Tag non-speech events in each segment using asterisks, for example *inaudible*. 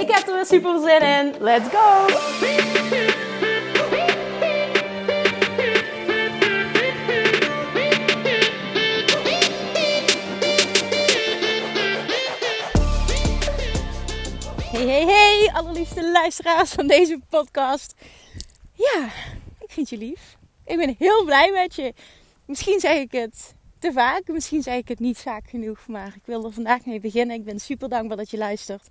Ik heb er weer super zin in. Let's go! Hey, hey, hey, allerliefste luisteraars van deze podcast. Ja, ik vind je lief. Ik ben heel blij met je. Misschien zeg ik het te vaak, misschien zeg ik het niet vaak genoeg, maar ik wil er vandaag mee beginnen. Ik ben super dankbaar dat je luistert.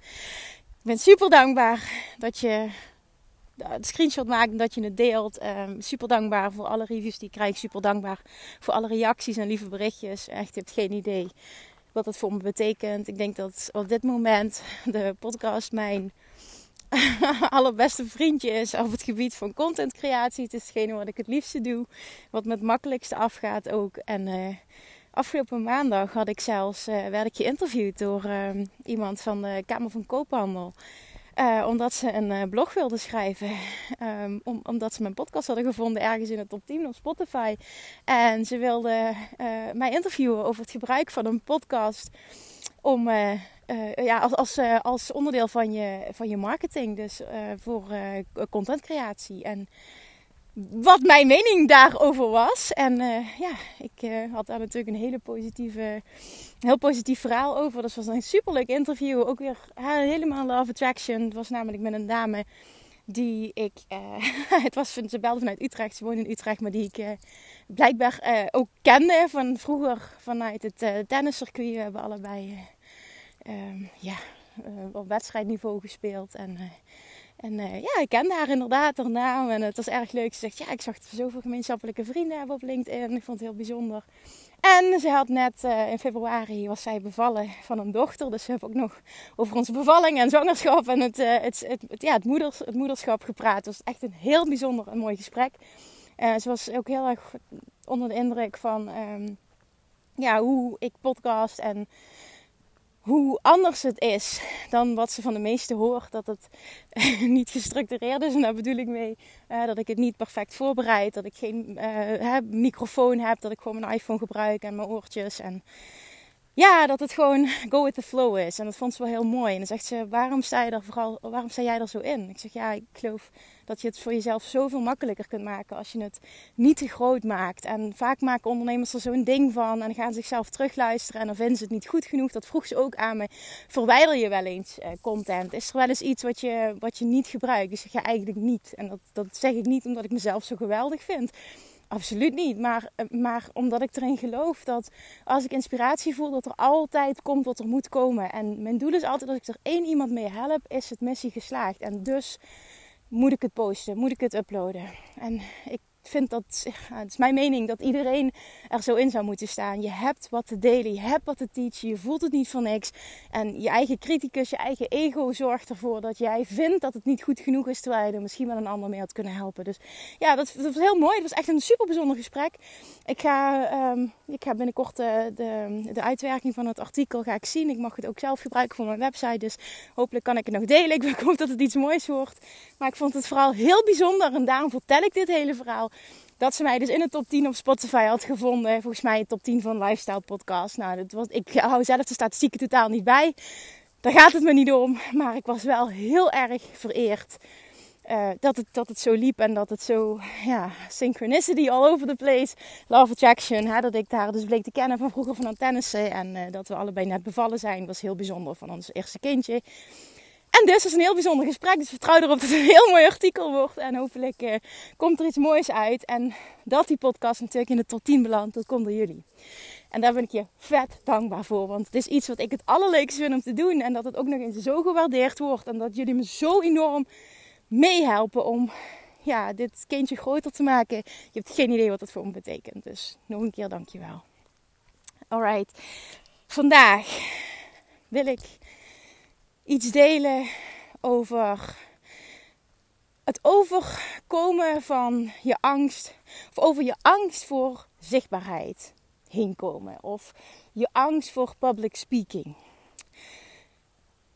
Ik ben super dankbaar dat je het screenshot maakt en dat je het deelt. Um, super dankbaar voor alle reviews die ik krijg. Super dankbaar voor alle reacties en lieve berichtjes. Echt, je hebt geen idee wat dat voor me betekent. Ik denk dat op dit moment de podcast mijn *laughs* allerbeste vriendje is op het gebied van contentcreatie. Het is hetgene wat ik het liefste doe. Wat me het makkelijkste afgaat ook. En uh, afgelopen maandag had ik zelfs, uh, werd ik geïnterviewd door uh, iemand van de Kamer van Koophandel. Uh, omdat ze een blog wilden schrijven. Um, *laughs* om, omdat ze mijn podcast hadden gevonden ergens in het top 10 op Spotify. En ze wilden uh, mij interviewen over het gebruik van een podcast. Om ja, als, als, als onderdeel van je, van je marketing. Dus voor contentcreatie. En wat mijn mening daarover was. En uh, ja, ik uh, had daar natuurlijk een hele positieve, heel positief verhaal over. Dat was een superleuk interview. Ook weer helemaal love attraction. Het was namelijk met een dame die ik, *laughs* het was, ze belde vanuit Utrecht, ze woonde in Utrecht, maar die ik blijkbaar ook kende van vroeger vanuit het tenniscircuit. We hebben allebei ja, op wedstrijdniveau gespeeld en en uh, ja, ik kende haar inderdaad, haar naam. En het was erg leuk. Ze zegt, ja, ik zag zoveel gemeenschappelijke vrienden hebben op LinkedIn. Ik vond het heel bijzonder. En ze had net uh, in februari, was zij bevallen van een dochter. Dus we hebben ook nog over onze bevalling en zwangerschap en het, uh, het, het, het, ja, het, moeders, het moederschap gepraat. Het was echt een heel bijzonder en mooi gesprek. ze was ook heel erg onder de indruk van um, ja, hoe ik podcast en hoe anders het is dan wat ze van de meesten hoort. Dat het *laughs* niet gestructureerd is. En daar bedoel ik mee uh, dat ik het niet perfect voorbereid. Dat ik geen uh, microfoon heb. Dat ik gewoon mijn iPhone gebruik en mijn oortjes. En ja, dat het gewoon *laughs* go with the flow is. En dat vond ze wel heel mooi. En dan zegt ze, waarom sta, je er vooral, waarom sta jij er zo in? Ik zeg, ja, ik geloof dat je het voor jezelf zoveel makkelijker kunt maken als je het niet te groot maakt. En vaak maken ondernemers er zo'n ding van en gaan zichzelf terugluisteren en dan vinden ze het niet goed genoeg. Dat vroeg ze ook aan me. Verwijder je wel eens uh, content? Is er wel eens iets wat je, wat je niet gebruikt? Ik zeg ja, eigenlijk niet. En dat, dat zeg ik niet omdat ik mezelf zo geweldig vind. Absoluut niet. Maar, eh, maar omdat ik erin geloof dat als ik inspiratie voel, dat er altijd komt wat er moet komen. En mijn doel is altijd dat ik er één iemand mee help, is het missie geslaagd. En dus moet ik het posten, moet ik het uploaden. En ik vind dat, het is mijn mening, dat iedereen er zo in zou moeten staan. Je hebt wat te delen, je hebt wat te teachen, je voelt het niet voor niks. En je eigen criticus, je eigen ego zorgt ervoor dat jij vindt dat het niet goed genoeg is, terwijl je er misschien wel een ander mee had kunnen helpen. Dus ja, dat, was heel mooi. Het was echt een super bijzonder gesprek. Ik ga, um, ik ga binnenkort de, de, de, uitwerking van het artikel ga ik zien. Ik mag het ook zelf gebruiken voor mijn website, dus hopelijk kan ik het nog delen. Ik *laughs* hoop dat het iets moois wordt. Maar ik vond het vooral heel bijzonder en daarom vertel ik dit hele verhaal dat ze mij dus in de top 10 op Spotify had gevonden. Volgens mij de top 10 van Lifestyle Podcast. Nou, dat was, ik hou zelf de statistieken totaal niet bij. Daar gaat het me niet om. Maar ik was wel heel erg vereerd. Uh, dat, het, dat het zo liep en dat het zo, ja, synchronicity all over the place. Love attraction, hè, dat ik daar dus bleek te kennen van vroeger van aan tennissen. En uh, dat we allebei net bevallen zijn, was heel bijzonder van ons eerste kindje. En dus is een heel bijzonder gesprek. Dus vertrouw erop dat het een heel mooi artikel wordt. En hopelijk uh, komt er iets moois uit. En dat die podcast natuurlijk in de top 10 belandt, dat komt door jullie. En daar ben ik je vet dankbaar voor. Want het is iets wat ik het allerleukste vind om te doen. En dat het ook nog eens zo gewaardeerd wordt. En dat jullie me zo enorm meehelpen om ja, dit kindje groter te maken. Je hebt geen idee wat dat voor me betekent. Dus nog een keer dankjewel. Alright. Vandaag wil ik iets delen over het overkomen van je angst, of over je angst voor zichtbaarheid heen komen, of je angst voor public speaking.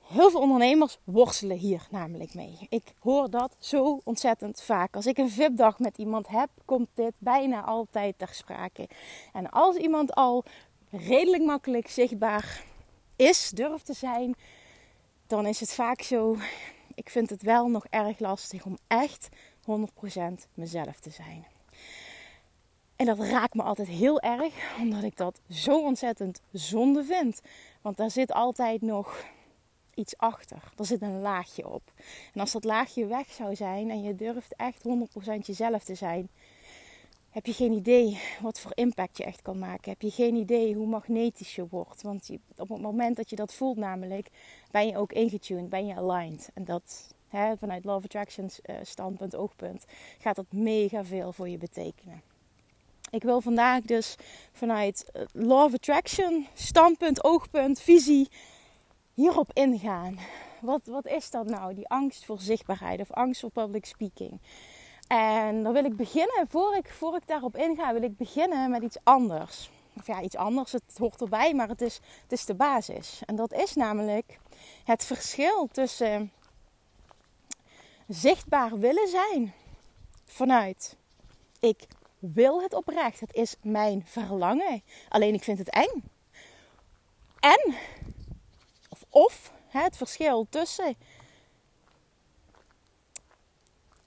Heel veel ondernemers worstelen hier namelijk mee. Ik hoor dat zo ontzettend vaak. Als ik een VIP-dag met iemand heb, komt dit bijna altijd ter sprake. En als iemand al redelijk makkelijk zichtbaar is, durft te zijn, dan is het vaak zo. Ik vind het wel nog erg lastig om echt 100% mezelf te zijn. En dat raakt me altijd heel erg, omdat ik dat zo ontzettend zonde vind. Want daar zit altijd nog iets achter. Er zit een laagje op. En als dat laagje weg zou zijn en je durft echt 100% jezelf te zijn, heb je geen idee wat voor impact je echt kan maken. Heb je geen idee hoe magnetisch je wordt. Want op het moment dat je dat voelt namelijk, ben je ook ingetuned, ben je aligned. En dat hè, vanuit Love Attraction uh, standpunt, oogpunt, gaat dat mega veel voor je betekenen. Ik wil vandaag dus vanuit uh, Love Attraction standpunt, oogpunt, visie hierop ingaan. Wat, wat is dat nou, die angst voor zichtbaarheid of angst voor public speaking? En dan wil ik beginnen, voor ik, voor ik daarop inga, wil ik beginnen met iets anders. Of ja, iets anders, het hoort erbij, maar het is, het is de basis. En dat is namelijk het verschil tussen zichtbaar willen zijn vanuit ik wil het oprecht, het is mijn verlangen, alleen ik vind het eng. En of het verschil tussen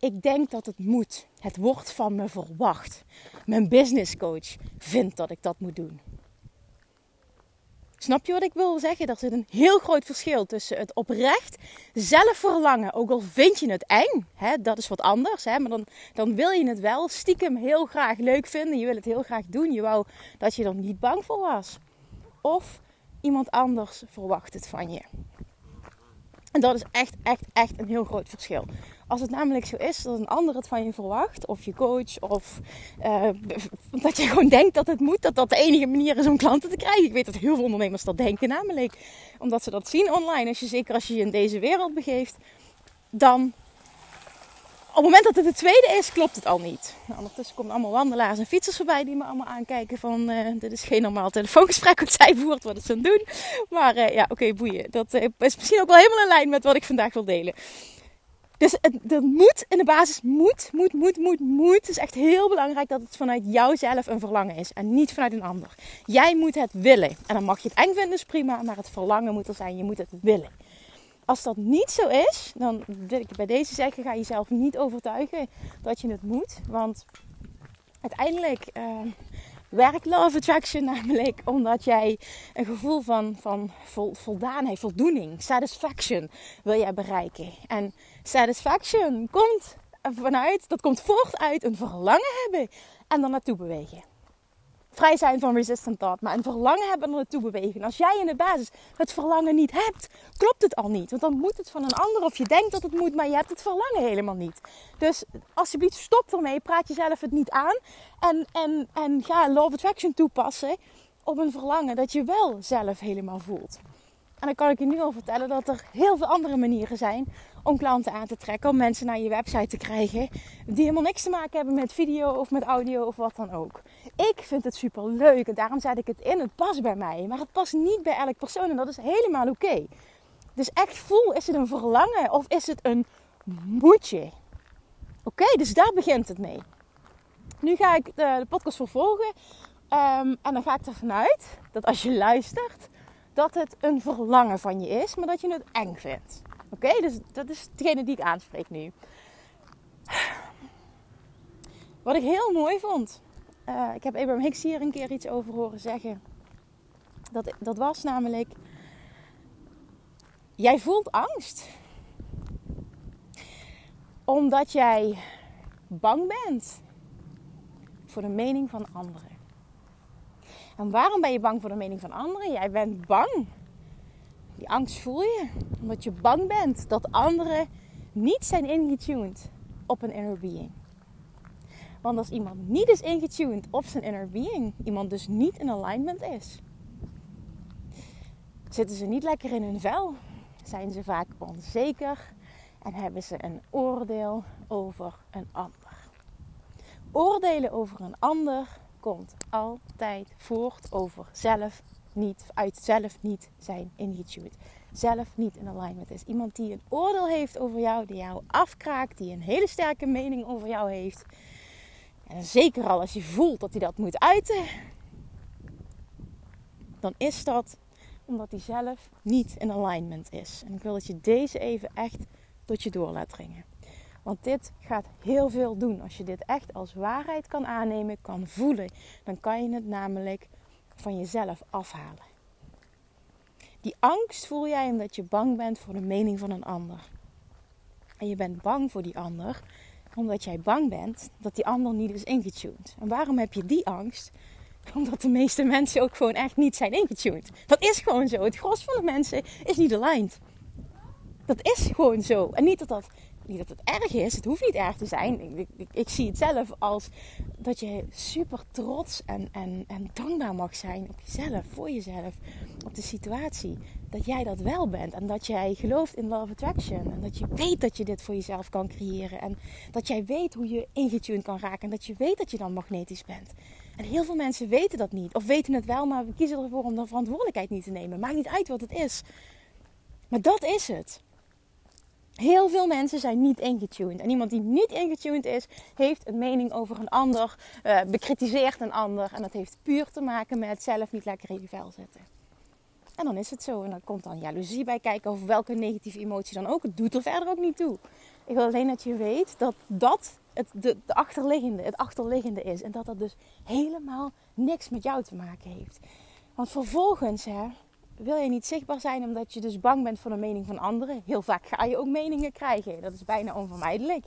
ik denk dat het moet. Het wordt van me verwacht. Mijn business coach vindt dat ik dat moet doen. Snap je wat ik wil zeggen? Er zit een heel groot verschil tussen het oprecht zelf verlangen. Ook al vind je het eng, hè, dat is wat anders. Hè, maar dan, dan wil je het wel stiekem heel graag leuk vinden. Je wil het heel graag doen. Je wou dat je er niet bang voor was. Of iemand anders verwacht het van je. En dat is echt, echt, echt een heel groot verschil. Als het namelijk zo is dat een ander het van je verwacht, of je coach, of uh, *laughs* dat je gewoon denkt dat het moet, dat dat de enige manier is om klanten te krijgen. Ik weet dat heel veel ondernemers dat denken, namelijk omdat ze dat zien online. Als je, zeker als je je in deze wereld begeeft, dan op het moment dat het de tweede is, klopt het al niet. Nou, ondertussen komen allemaal wandelaars en fietsers voorbij die me allemaal aankijken van... Uh, dit is geen normaal telefoongesprek wat zij voert, wat is ze aan doen. Maar uh, ja, oké, boeien. Dat is misschien ook wel helemaal in lijn met wat ik vandaag wil delen. Dus het, dat moet in de basis, moet, moet, moet, moet, moet. Het is echt heel belangrijk dat het vanuit jouzelf een verlangen is en niet vanuit een ander. Jij moet het willen. En dan mag je het eng vinden, is prima, maar het verlangen moet er zijn. Je moet het willen. Als dat niet zo is, dan wil ik bij deze zeggen: ga jezelf niet overtuigen dat je het moet. Want uiteindelijk uh, werkt Love Attraction namelijk omdat jij een gevoel van, van vol, voldaanheid, voldoening, satisfaction wil jij bereiken. En satisfaction komt vanuit, dat komt voort uit een verlangen hebben en dan naartoe bewegen vrij zijn van resistant thought, maar een verlangen hebben er naartoe bewegen. Als jij in de basis het verlangen niet hebt, klopt het al niet. Want dan moet het van een ander of je denkt dat het moet, maar je hebt het verlangen helemaal niet. Dus alsjeblieft stop ermee, praat jezelf het niet aan en, en, en ga Law of Attraction toepassen op een verlangen dat je wel zelf helemaal voelt. En dan kan ik je nu al vertellen dat er heel veel andere manieren zijn om klanten aan te trekken, om mensen naar je website te krijgen, die helemaal niks te maken hebben met video of met audio of wat dan ook. Ik vind het super leuk en daarom zet ik het in. Het past bij mij, maar het past niet bij elk persoon en dat is helemaal oké. Dus echt voel, is het een verlangen of is het een moetje? Oké, dus daar begint het mee. Nu ga ik de, de podcast vervolgen um, en dan ga ik ervan uit dat als je luistert, dat het een verlangen van je is, maar dat je het eng vindt. Oké, dus dat is degene die ik aanspreek nu. Wat ik heel mooi vond. Uh, ik heb Abraham Hicks hier een keer iets over horen zeggen. Dat, dat was namelijk. Jij voelt angst. Omdat jij bang bent voor de mening van anderen. En waarom ben je bang voor de mening van anderen? Jij bent bang die angst voel je omdat je bang bent dat anderen niet zijn ingetuned op een inner being. Want als iemand niet is ingetuned op zijn inner being, iemand dus niet in alignment is, zitten ze niet lekker in hun vel. Zijn ze vaak onzeker, en hebben ze een oordeel over een ander. Oordelen over een ander komt altijd voort over zelf niet, uit zelf niet zijn ingetuned. Zelf niet in alignment is. Iemand die een oordeel heeft over jou, die jou afkraakt, die een hele sterke mening over jou heeft. En zeker al als je voelt dat hij dat moet uiten, dan is dat omdat hij zelf niet in alignment is. En ik wil dat je deze even echt tot je door laat dringen. Want dit gaat heel veel doen. Als je dit echt als waarheid kan aannemen, kan voelen, dan kan je het namelijk van jezelf afhalen. Die angst voel jij omdat je bang bent voor de mening van een ander. En je bent bang voor die ander omdat jij bang bent dat die ander niet is ingetuned. En waarom heb je die angst? *laughs* Omdat de meeste mensen ook gewoon echt niet zijn ingetuned. Dat is gewoon zo. Het gros van de mensen is niet aligned. Dat is gewoon zo. En niet dat dat niet dat het erg is, het hoeft niet erg te zijn. Ik, ik, zie het zelf als dat je super trots en, en, en dankbaar mag zijn op jezelf, voor jezelf, op de situatie. Dat jij dat wel bent en dat jij gelooft in love attraction. En dat je weet dat je dit voor jezelf kan creëren. En dat jij weet hoe je ingetuned kan raken. En dat je weet dat je dan magnetisch bent. En heel veel mensen weten dat niet. Of weten het wel, maar we kiezen ervoor om de verantwoordelijkheid niet te nemen. Maakt niet uit wat het is. Maar dat is het. Heel veel mensen zijn niet ingetuned. En iemand die niet ingetuned is, heeft een mening over een ander, uh, bekritiseert een ander. En dat heeft puur te maken met zelf niet lekker in je vel zitten. En dan is het zo. En dan komt dan jaloezie bij kijken of welke negatieve emotie dan ook. Het doet er verder ook niet toe. Ik wil alleen dat je weet dat dat het, de achterliggende, het achterliggende is. En dat dat dus helemaal niks met jou te maken heeft. Want vervolgens, hè, wil je niet zichtbaar zijn omdat je dus bang bent voor de mening van anderen. Heel vaak ga je ook meningen krijgen. Dat is bijna onvermijdelijk.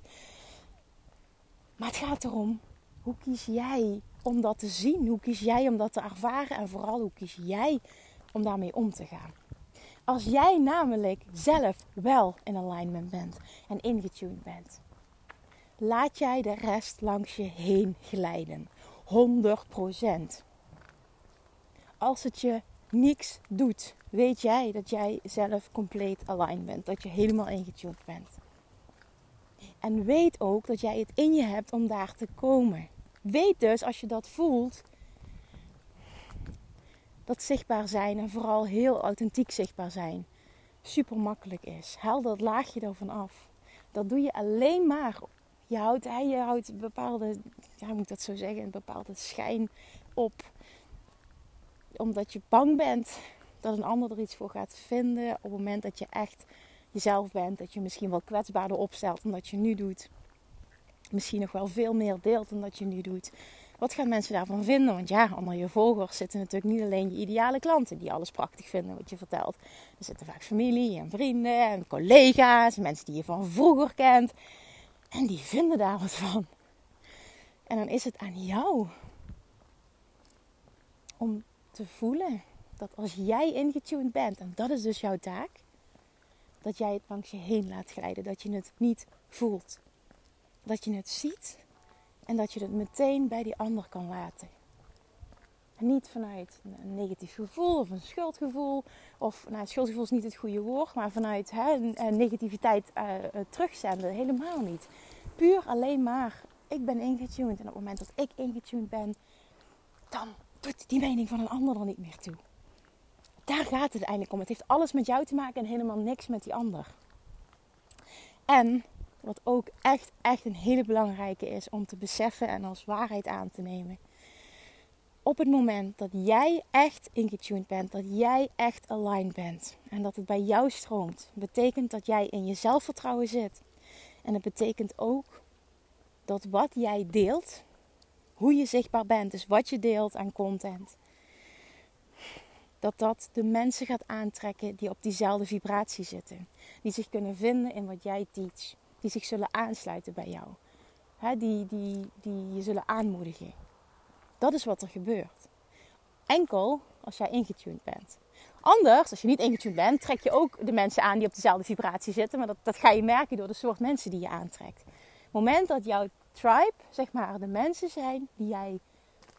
Maar het gaat erom, hoe kies jij om dat te zien? Hoe kies jij om dat te ervaren? En vooral, hoe kies jij om daarmee om te gaan? Als jij namelijk zelf wel in alignment bent en ingetuned bent, laat jij de rest langs je heen glijden. 100%. Als het je niks doet, weet jij dat jij zelf compleet aligned bent. Dat je helemaal ingetuned bent. En weet ook dat jij het in je hebt om daar te komen. Weet dus als je dat voelt, dat zichtbaar zijn en vooral heel authentiek zichtbaar zijn super makkelijk is. Haal dat laagje ervan af. Dat doe je alleen maar. Je houdt, je houdt bepaalde, ja, moet dat zo zeggen, een bepaalde schijn op omdat je bang bent dat een ander er iets voor gaat vinden. Op het moment dat je echt jezelf bent. Dat je misschien wel kwetsbaarder opstelt dan dat je nu doet. Misschien nog wel veel meer deelt dan dat je nu doet. Wat gaan mensen daarvan vinden? Want ja, onder je volgers zitten natuurlijk niet alleen je ideale klanten die alles prachtig vinden wat je vertelt. Er zitten vaak familie en vrienden en collega's, mensen die je van vroeger kent. En die vinden daar wat van. En dan is het aan jou om te voelen dat als jij ingetuned bent, en dat is dus jouw taak, dat jij het langs je heen laat glijden. Dat je het niet voelt. Dat je het ziet en dat je het meteen bij die ander kan laten. En niet vanuit een negatief gevoel of een schuldgevoel. Of nou, schuldgevoel is niet het goede woord, maar vanuit hè, negativiteit uh, terugzenden. Helemaal niet. Puur alleen maar, ik ben ingetuned. En op het moment dat ik ingetuned ben, dan die mening van een ander er niet meer toe. Daar gaat het eigenlijk om. Het heeft alles met jou te maken en helemaal niks met die ander. En wat ook echt, echt een hele belangrijke is om te beseffen en als waarheid aan te nemen. Op het moment dat jij echt ingetuned bent, dat jij echt aligned bent en dat het bij jou stroomt, betekent dat jij in je zelfvertrouwen zit. En het betekent ook dat wat jij deelt, hoe je zichtbaar bent, dus wat je deelt aan content, dat dat de mensen gaat aantrekken die op diezelfde vibratie zitten. Die zich kunnen vinden in wat jij teach. Die zich zullen aansluiten bij jou. die, die, die je zullen aanmoedigen. Dat is wat er gebeurt. Enkel als jij ingetuned bent. Anders, als je niet ingetuned bent, trek je ook de mensen aan die op dezelfde vibratie zitten. Maar dat, dat ga je merken door de soort mensen die je aantrekt. Het moment dat jouw tribe, zeg maar, de mensen zijn die jij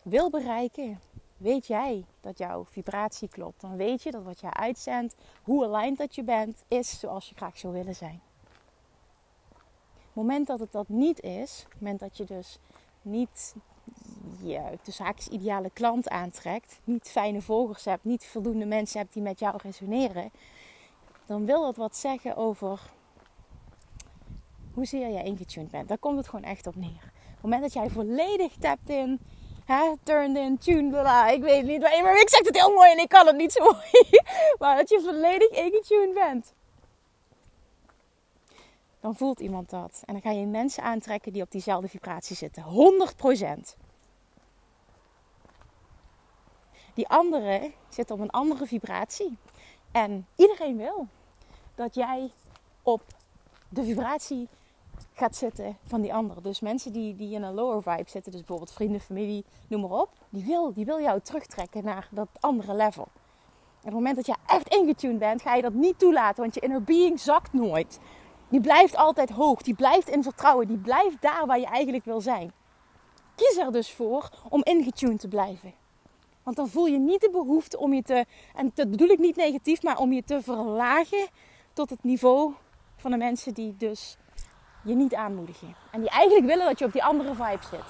wil bereiken, weet jij dat jouw vibratie klopt. Dan weet je dat wat jij uitzendt, hoe aligned dat je bent, is zoals je graag zou willen zijn. moment dat het dat niet is, op het moment dat je dus niet je tussen haakjes ideale klant aantrekt, niet fijne volgers hebt, niet voldoende mensen hebt die met jou resoneren, dan wil dat wat zeggen over hoezeer jij ingetuned bent. Daar komt het gewoon echt op neer. Op het moment dat jij volledig tapt in, hè, turned in, tuned, bla, ik weet niet, maar ik zeg het heel mooi en ik kan het niet zo mooi, *laughs* maar dat je volledig ingetuned bent. Dan voelt iemand dat. En dan ga je mensen aantrekken die op diezelfde vibratie zitten. 100%. Die andere zit op een andere vibratie. En iedereen wil dat jij op de vibratie gaat zitten van die andere. Dus mensen die, die in een lower vibe zitten, dus bijvoorbeeld vrienden, familie, noem maar op, die wil, die wil jou terugtrekken naar dat andere level. En op het moment dat je echt ingetuned bent, ga je dat niet toelaten, want je inner being zakt nooit. Die blijft altijd hoog, die blijft in vertrouwen, die blijft daar waar je eigenlijk wil zijn. Kies er dus voor om ingetuned te blijven. Want dan voel je niet de behoefte om je te, en dat bedoel ik niet negatief, maar om je te verlagen tot het niveau van de mensen die dus je niet aanmoedigen. En die eigenlijk willen dat je op die andere vibe zit.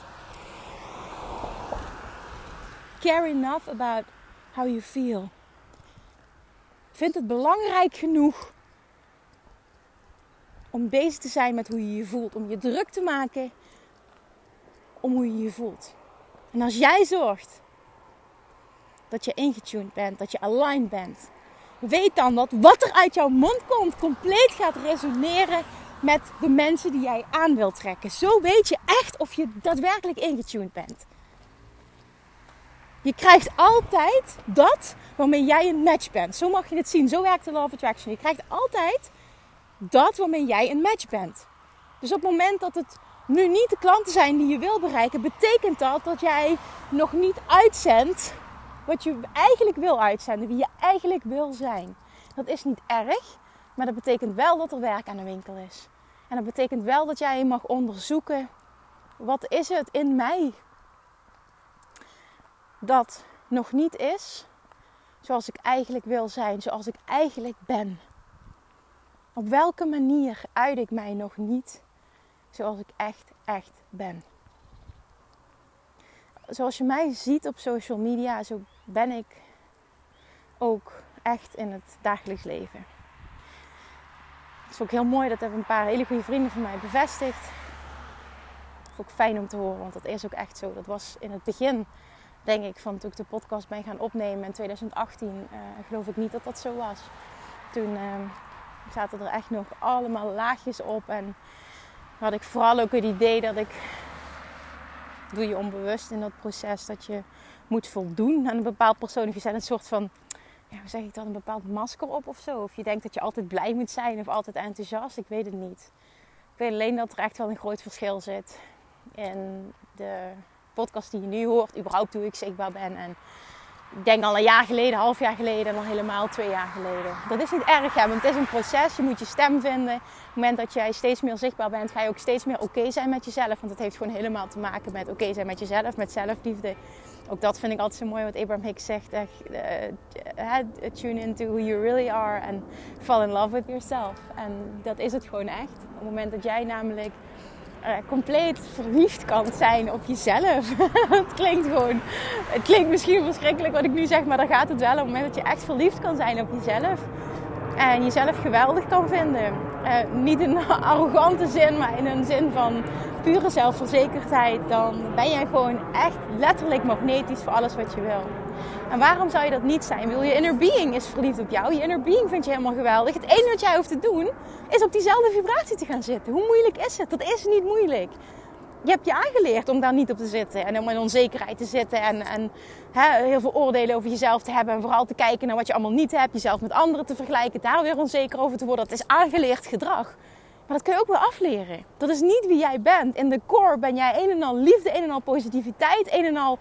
Care enough about how you feel. Vind het belangrijk genoeg om bezig te zijn met hoe je je voelt. Om je druk te maken om hoe je je voelt. En als jij zorgt dat je ingetuned bent, dat je aligned bent. Weet dan dat wat er uit jouw mond komt compleet gaat resoneren met de mensen die jij aan wilt trekken. Zo weet je echt of je daadwerkelijk ingetuned bent. Je krijgt altijd dat waarmee jij een match bent. Zo mag je het zien. Zo werkt de Law of Attraction. Je krijgt altijd dat waarmee jij een match bent. Dus op het moment dat het nu niet de klanten zijn die je wil bereiken, betekent dat dat jij nog niet uitzendt wat je eigenlijk wil uitzenden, wie je eigenlijk wil zijn. Dat is niet erg, maar dat betekent wel dat er werk aan de winkel is. En dat betekent wel dat jij mag onderzoeken, wat is het in mij dat nog niet is zoals ik eigenlijk wil zijn, zoals ik eigenlijk ben. Op welke manier uit ik mij nog niet zoals ik echt, echt ben? Zoals je mij ziet op social media, zo ben ik ook echt in het dagelijks leven. Is ook heel mooi, dat hebben een paar hele goede vrienden van mij bevestigd. Is ook fijn om te horen, want dat is ook echt zo. Dat was in het begin, denk ik, van toen ik de podcast ben gaan opnemen in 2018, uh, eh, geloof ik niet dat dat zo was. Toen uh, zaten er echt nog allemaal laagjes op en had ik vooral ook het idee dat ik, doe je onbewust in dat proces, dat je moet voldoen aan een bepaald persoon. Of je zet een soort van, ja, hoe zeg ik dat, een bepaald masker op of zo. Of je denkt dat je altijd blij moet zijn of altijd enthousiast. Ik weet het niet. Ik weet alleen dat er echt wel een groot verschil zit in de podcast die je nu hoort. Überhaupt hoe ik zichtbaar ben. En ik denk al een jaar geleden, half jaar geleden en al helemaal twee jaar geleden. Dat is niet erg, ja, want het is een proces. Je moet je stem vinden. Op het moment dat jij steeds meer zichtbaar bent, ga je ook steeds meer oké zijn met jezelf. Want het heeft gewoon helemaal te maken met oké zijn met jezelf, met zelfliefde ook dat vind ik altijd zo mooi wat Abraham Hicks zegt. Uh, tune into who you really are and fall in love with yourself. En dat is het gewoon echt. Op het moment dat jij namelijk compleet verliefd kan zijn op jezelf. *laughs* het klinkt gewoon, het klinkt misschien verschrikkelijk wat ik nu zeg, maar daar gaat het wel. Op het moment dat je echt verliefd kan zijn op jezelf. En jezelf geweldig kan vinden. Niet in een *laughs* arrogante zin, maar in een zin van pure zelfverzekerdheid, dan ben jij gewoon echt letterlijk magnetisch voor alles wat je wil. En waarom zou je dat niet zijn? Wil je inner being is verliefd op jou. Je inner being vind je helemaal geweldig. Het enige wat jij hoeft te doen, is op diezelfde vibratie te gaan zitten. Hoe moeilijk is het? Dat is niet moeilijk. Je hebt je aangeleerd om daar niet op te zitten. En om in onzekerheid te zitten. En, en heel veel oordelen over jezelf te hebben. En vooral te kijken naar wat je allemaal niet hebt. Jezelf met anderen te vergelijken. Daar weer onzeker over te worden. Dat is aangeleerd gedrag. Maar dat kun je ook wel afleren. Dat is niet wie jij bent. In de core ben jij een en al liefde, een en al positiviteit, een en al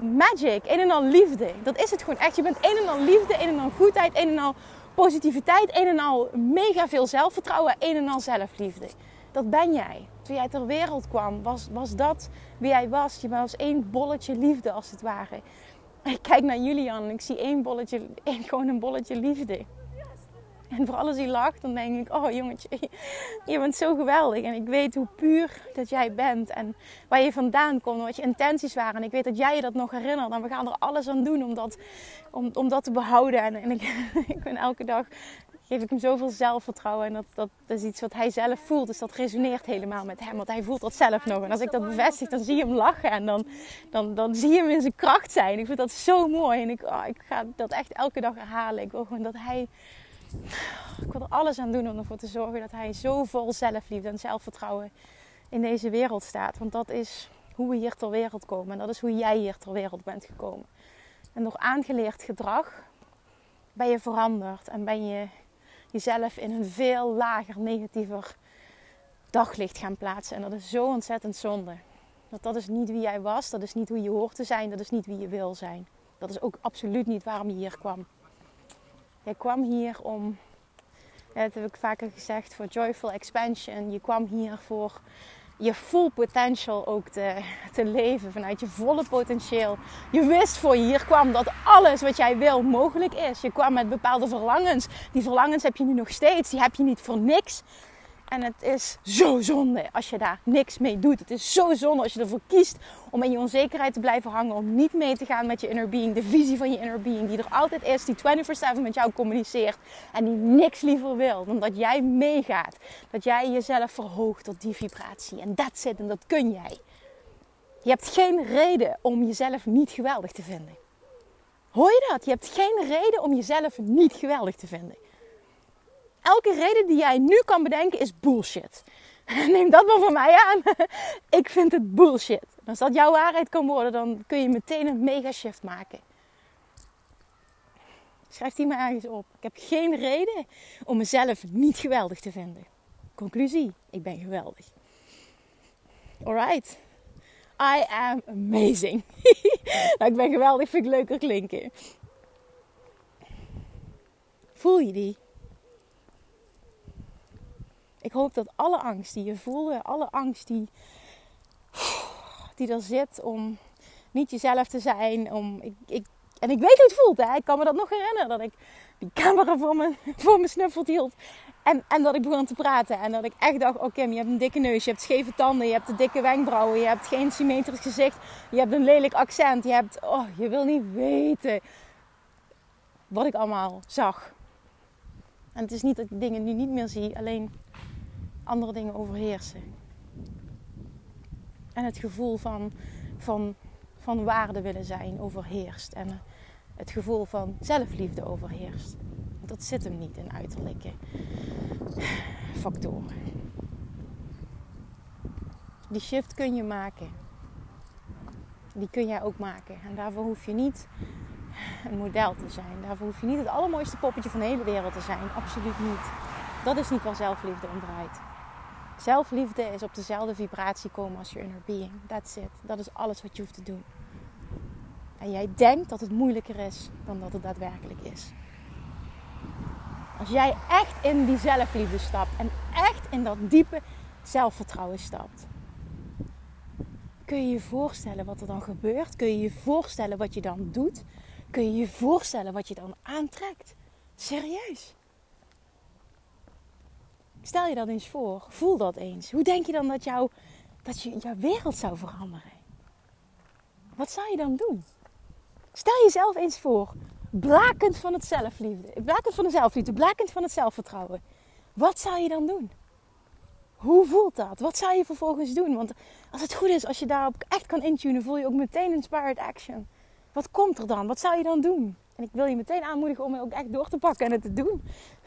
magic, een en al liefde. Dat is het gewoon echt. Je bent een en al liefde, een en al goedheid, een en al positiviteit, een en al mega veel zelfvertrouwen, een en al zelfliefde. Dat ben jij. Toen jij ter wereld kwam, was, was dat wie jij was. Je was één bolletje liefde als het ware. Ik kijk naar Julian en ik zie één bolletje, gewoon een bolletje liefde. En voor alles die lacht, dan denk ik, oh jongetje, je bent zo geweldig. En ik weet hoe puur dat jij bent en waar je vandaan komt, wat je intenties waren. En ik weet dat jij je dat nog herinnert. En we gaan er alles aan doen om dat, om, om dat te behouden. En, en ik, *laughs* ik ben elke dag geef ik hem zoveel zelfvertrouwen. En dat, dat, is iets wat hij zelf voelt. Dus dat resoneert helemaal met hem. Want hij voelt dat zelf nog. En als ik dat bevestig, dan zie je hem lachen. En dan, dan, dan zie je hem in zijn kracht zijn. Ik vind dat zo mooi. En ik, oh, ik ga dat echt elke dag herhalen. Ik wil gewoon dat hij... Ik wil er alles aan doen om ervoor te zorgen dat hij zo vol zelfliefde en zelfvertrouwen in deze wereld staat. Want dat is hoe we hier ter wereld komen. En dat is hoe jij hier ter wereld bent gekomen. En door aangeleerd gedrag ben je veranderd en ben je jezelf in een veel lager, negatiever daglicht gaan plaatsen. En dat is zo ontzettend zonde. Want dat is niet wie jij was, dat is niet hoe je hoort te zijn, dat is niet wie je wil zijn. Dat is ook absoluut niet waarom je hier kwam. Jij kwam hier om, dat heb ik vaker gezegd, voor joyful expansion. Je kwam hier voor je full potential ook te, te leven. Vanuit je volle potentieel. Je wist voor je hier kwam dat alles wat jij wil mogelijk is. Je kwam met bepaalde verlangens. Die verlangens heb je nu nog steeds. Die heb je niet voor niks. En het is zo zonde als je daar niks mee doet. Het is zo zonde als je ervoor kiest om in je onzekerheid te blijven hangen. Om niet mee te gaan met je inner being. De visie van je inner being. Die er altijd is. Die 24-7 met jou communiceert. En die niks liever wil dan dat jij meegaat. Dat jij jezelf verhoogt tot die vibratie. En dat zit en dat kun jij. Je hebt geen reden om jezelf niet geweldig te vinden. Hoor je dat? Je hebt geen reden om jezelf niet geweldig te vinden elke reden die jij nu kan bedenken is bullshit. *laughs* Neem dat maar van mij aan. *laughs* Ik vind het bullshit. Als dat jouw waarheid kan worden, dan kun je meteen een mega shift maken. Schrijf die maar ergens op. Ik heb geen reden om mezelf niet geweldig te vinden. Conclusie: ik ben geweldig. Alright. I am amazing. *laughs* nou, ik ben geweldig, vind ik leuker klinken. Voel je die? Ik hoop dat alle angst die je voelde, alle angst die, die er zit om niet jezelf te zijn. Om, ik, ik, en ik weet hoe het voelt. Hè? Ik kan me dat nog herinneren. Dat ik die camera voor me, *laughs* voor me snuffeld hield. En, en dat ik begon te praten. En dat ik echt dacht, oh Kim, je hebt een dikke neus. Je hebt scheve tanden. Je hebt een dikke wenkbrauwen. Je hebt geen symmetrisch gezicht. Je hebt een lelijk accent. Je hebt, oh, je wil niet weten wat ik allemaal zag. En het is niet dat ik dingen nu niet meer zie. Alleen andere dingen overheersen. En het gevoel van, van, van waarde willen zijn overheerst. En het gevoel van zelfliefde overheerst. Dat zit hem niet in uiterlijke factoren. Die shift kun je maken. Die kun jij ook maken. En daarvoor hoef je niet een model te zijn. Daarvoor hoef je niet het allermooiste poppetje van de hele wereld te zijn. Absoluut niet. Dat is niet waar zelfliefde om draait. Zelfliefde is op dezelfde vibratie komen als je inner being. That's it. Dat is alles wat je hoeft te doen. En jij denkt dat het moeilijker is dan dat het daadwerkelijk is. Als jij echt in die zelfliefde stapt en echt in dat diepe zelfvertrouwen stapt, kun je je voorstellen wat er dan gebeurt? Kun je je voorstellen wat je dan doet? Kun je je voorstellen wat je dan aantrekt? Serieus. Stel je dat eens voor. Voel dat eens. Hoe denk je dan dat, jou, dat je, jouw wereld zou veranderen? Wat zou je dan doen? Stel jezelf eens voor. Blakend van het zelfliefde. Blakend van de zelfliefde. Blakend van het zelfvertrouwen. Wat zou je dan doen? Hoe voelt dat? Wat zou je vervolgens doen? Want als het goed is, als je daarop echt kan intunen, voel je ook meteen inspired action. Wat komt er dan? Wat zou je dan doen? En ik wil je meteen aanmoedigen om ook echt door te pakken en het te doen.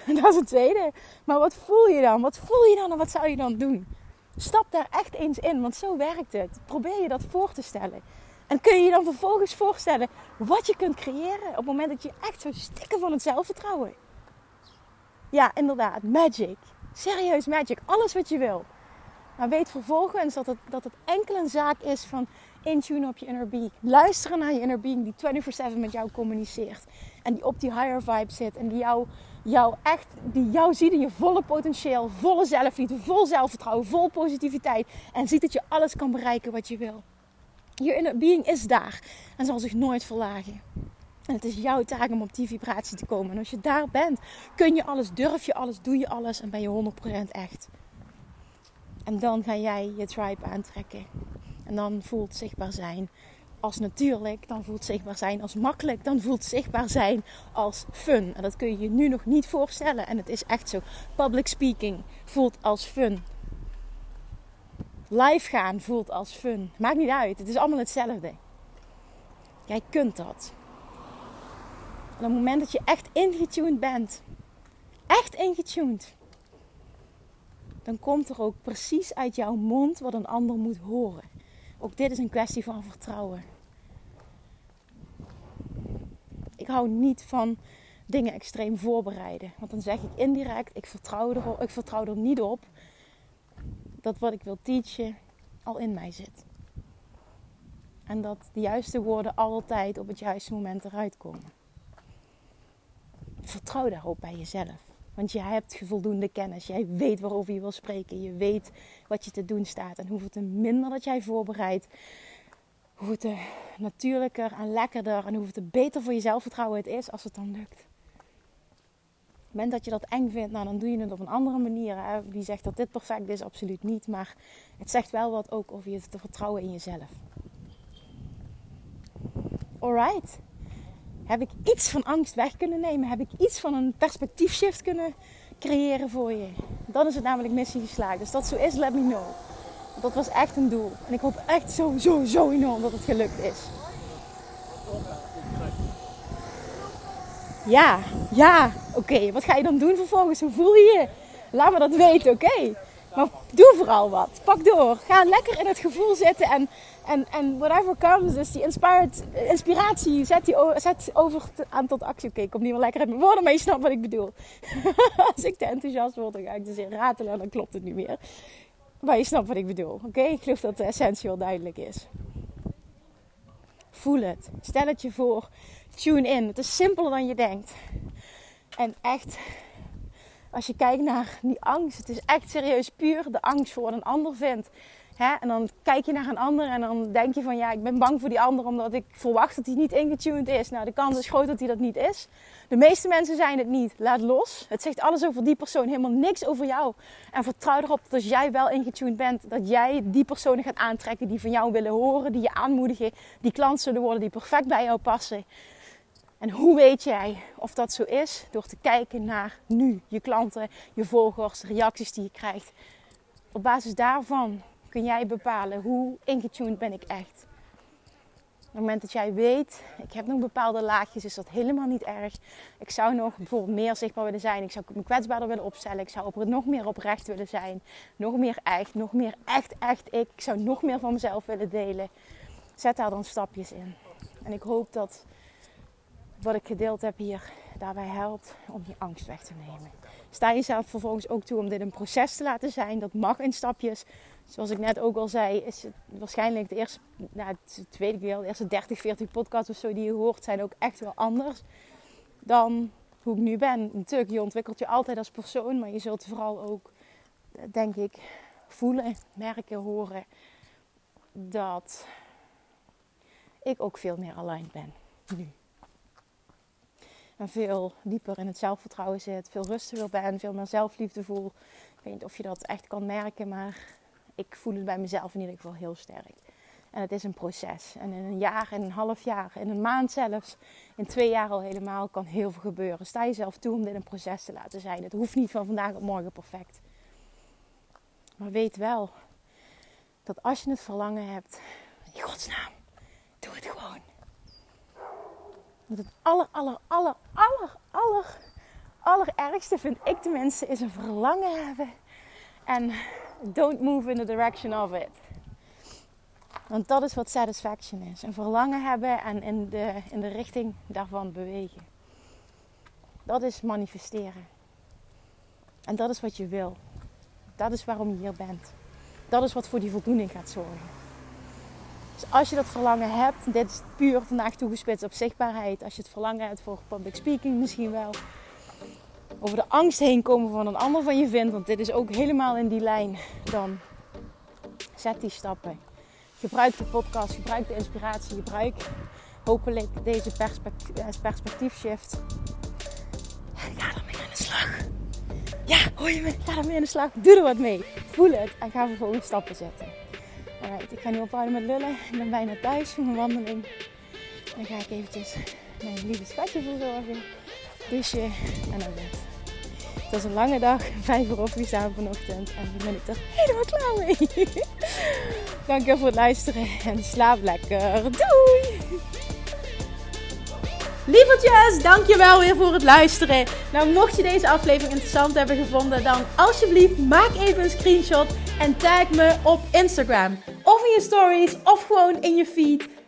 *laughs* Dat is het tweede. Maar wat voel je dan? Wat voel je dan en wat zou je dan doen? Stap daar echt eens in, want zo werkt het. Probeer je dat voor te stellen. En kun je je dan vervolgens voorstellen wat je kunt creëren op het moment dat je echt zou stikken van het zelfvertrouwen. Ja, inderdaad, magic. Serieus magic. Alles wat je wil. Maar weet vervolgens dat het, dat het enkel een zaak is van intune op je inner being. Luisteren naar je inner being die 24/7 met jou communiceert. En die op die higher vibe zit. En die jou, jou echt, die jou ziet in je volle potentieel. Volle zelfliefde, vol zelfvertrouwen, vol positiviteit. En ziet dat je alles kan bereiken wat je wil. Je inner being is daar en zal zich nooit verlagen. En het is jouw taak om op die vibratie te komen. En als je daar bent, kun je alles, durf je alles, doe je alles en ben je 100% echt. En dan ga jij je tribe aantrekken. En dan voelt zichtbaar zijn als natuurlijk, dan voelt zichtbaar zijn als makkelijk, dan voelt zichtbaar zijn als fun. En dat kun je je nu nog niet voorstellen. En het is echt zo. Public speaking voelt als fun. Live gaan voelt als fun. Maakt niet uit, het is allemaal hetzelfde. Jij kunt dat. En op het moment dat je echt ingetuned bent, echt ingetuned, dan komt er ook precies uit jouw mond wat een ander moet horen. Ook dit is een kwestie van vertrouwen. Ik hou niet van dingen extreem voorbereiden. Want dan zeg ik indirect, ik vertrouw er, ik vertrouw er niet op dat wat ik wil teachen al in mij zit. En dat de juiste woorden altijd op het juiste moment eruit komen. Vertrouw daarop bij jezelf. Want jij hebt voldoende kennis. Jij weet waarover je wil spreken. Je weet wat je te doen staat. En hoeveel te minder dat jij voorbereidt, hoe te natuurlijker en lekkerder en hoeveel te beter voor je zelfvertrouwen het is als het dan lukt. Op het moment dat je dat eng vindt, nou, dan doe je het op een andere manier. Hè? Wie zegt dat dit perfect is? Absoluut niet. Maar het zegt wel wat ook over je te vertrouwen in jezelf. Alright. Heb ik iets van angst weg kunnen nemen? Heb ik iets van een perspectiefshift kunnen creëren voor je? Dan is het namelijk missie geslaagd. Dus dat zo is, let me know. Dat was echt een doel. En ik hoop echt zo, zo, zo enorm dat het gelukt is. Ja, ja, oké. Wat ga je dan doen vervolgens? Hoe voel je je? Laat me dat weten, oké? Maar doe vooral wat. Pak door. Ga lekker in het gevoel zitten en en, en whatever comes, dus die inspired, inspiratie, zet, die, zet over aan tot actie. Oké, ik kom niet meer lekker uit mijn woorden, maar je snapt wat ik bedoel. *laughs* Als ik te enthousiast word, dan ga ik dus in ratelen en dan klopt het niet meer. Maar je snapt wat ik bedoel. Oké, ik geloof dat de essentie wel duidelijk is. Voel het. Stel het je voor. Tune in. Het is simpeler dan je denkt. En echt, als je kijkt naar die angst, het is echt serieus puur de angst voor wat een ander vindt. Hè? En dan kijk je naar een ander en dan denk je van ja, ik ben bang voor die ander omdat ik verwacht dat hij niet ingetuned is. Nou, de kans is groot dat hij dat niet is. De meeste mensen zijn het niet. Laat los. Het zegt alles over die persoon, helemaal niks over jou. En vertrouw erop dat als jij wel ingetuned bent, dat jij die personen gaat aantrekken die van jou willen horen, die je aanmoedigen, die klant zullen worden, die perfect bij jou passen. En hoe weet jij of dat zo is? Door te kijken naar nu, je klanten, je volgers, de reacties die je krijgt. Op basis daarvan kun jij bepalen hoe ingetuned ben ik echt. Op het moment dat jij weet, ik heb nog bepaalde laagjes, is dat helemaal niet erg. Ik zou nog bijvoorbeeld meer zichtbaar willen zijn. Ik zou me kwetsbaarder willen opstellen. Ik zou op, nog meer oprecht willen zijn. Nog meer echt, nog meer echt, echt ik. Ik zou nog meer van mezelf willen delen. Zet daar dan stapjes in. En ik hoop dat wat ik gedeeld heb hier daarbij helpt om die angst weg te nemen. Sta jezelf vervolgens ook toe om dit een proces te laten zijn. Dat mag in stapjes zoals ik net ook al zei, is het waarschijnlijk de eerste, nou, het tweede keer, de eerste 30, 40 podcasts of zo die je hoort, zijn ook echt wel anders dan hoe ik nu ben. Natuurlijk, je ontwikkelt je altijd als persoon, maar je zult vooral ook, denk ik, voelen, merken, horen dat ik ook veel meer aligned ben nu. En veel dieper in het zelfvertrouwen zit, veel rustiger ben, veel meer zelfliefde voel. Ik weet niet of je dat echt kan merken, maar ik voel het bij mezelf in ieder geval heel sterk. En het is een proces. En in een jaar, in een half jaar, in een maand zelfs, in twee jaar al helemaal, kan heel veel gebeuren. Sta jezelf toe om dit een proces te laten zijn. Het hoeft niet van vandaag op morgen perfect. Maar weet wel dat als je het verlangen hebt, in godsnaam, doe het gewoon. Want het aller, aller, aller, aller, aller, allerergste vind ik tenminste, is een verlangen hebben. En don't move in the direction of it. Want dat is wat satisfaction is. Een verlangen hebben en in de, in de richting daarvan bewegen. Dat is manifesteren. En dat is wat je wil. Dat is waarom je hier bent. Dat is wat voor die voldoening gaat zorgen. Dus als je dat verlangen hebt, dit is puur vandaag toegespitst op zichtbaarheid. Als je het verlangen hebt voor public speaking misschien wel over de angst heen komen van een ander van je vindt, want dit is ook helemaal in die lijn, dan zet die stappen. Gebruik de podcast, gebruik de inspiratie, gebruik hopelijk deze perspectief, eh, perspectief shift. Ga ermee aan de slag. Ja, hoor je me? Ga ermee aan de slag. Doe er wat mee. Voel het en ga vervolgens stappen zetten. Alright, ik ga nu ophouden met lullen. Ik ben bijna thuis voor mijn wandeling. Dan ga ik eventjes mijn lieve schatje verzorgen. Douchen en naar bed. Het was een lange dag. *laughs* Vijf uur opgestaan vanochtend. En nu ben ik er helemaal klaar mee. *laughs* Dankjewel voor het luisteren. En slaap lekker. Doei! Lievertjes, dankjewel weer voor het luisteren. Nou, mocht je deze aflevering interessant hebben gevonden, dan alsjeblieft maak even een screenshot en tag me op Instagram. Of in je stories, of gewoon in je feed.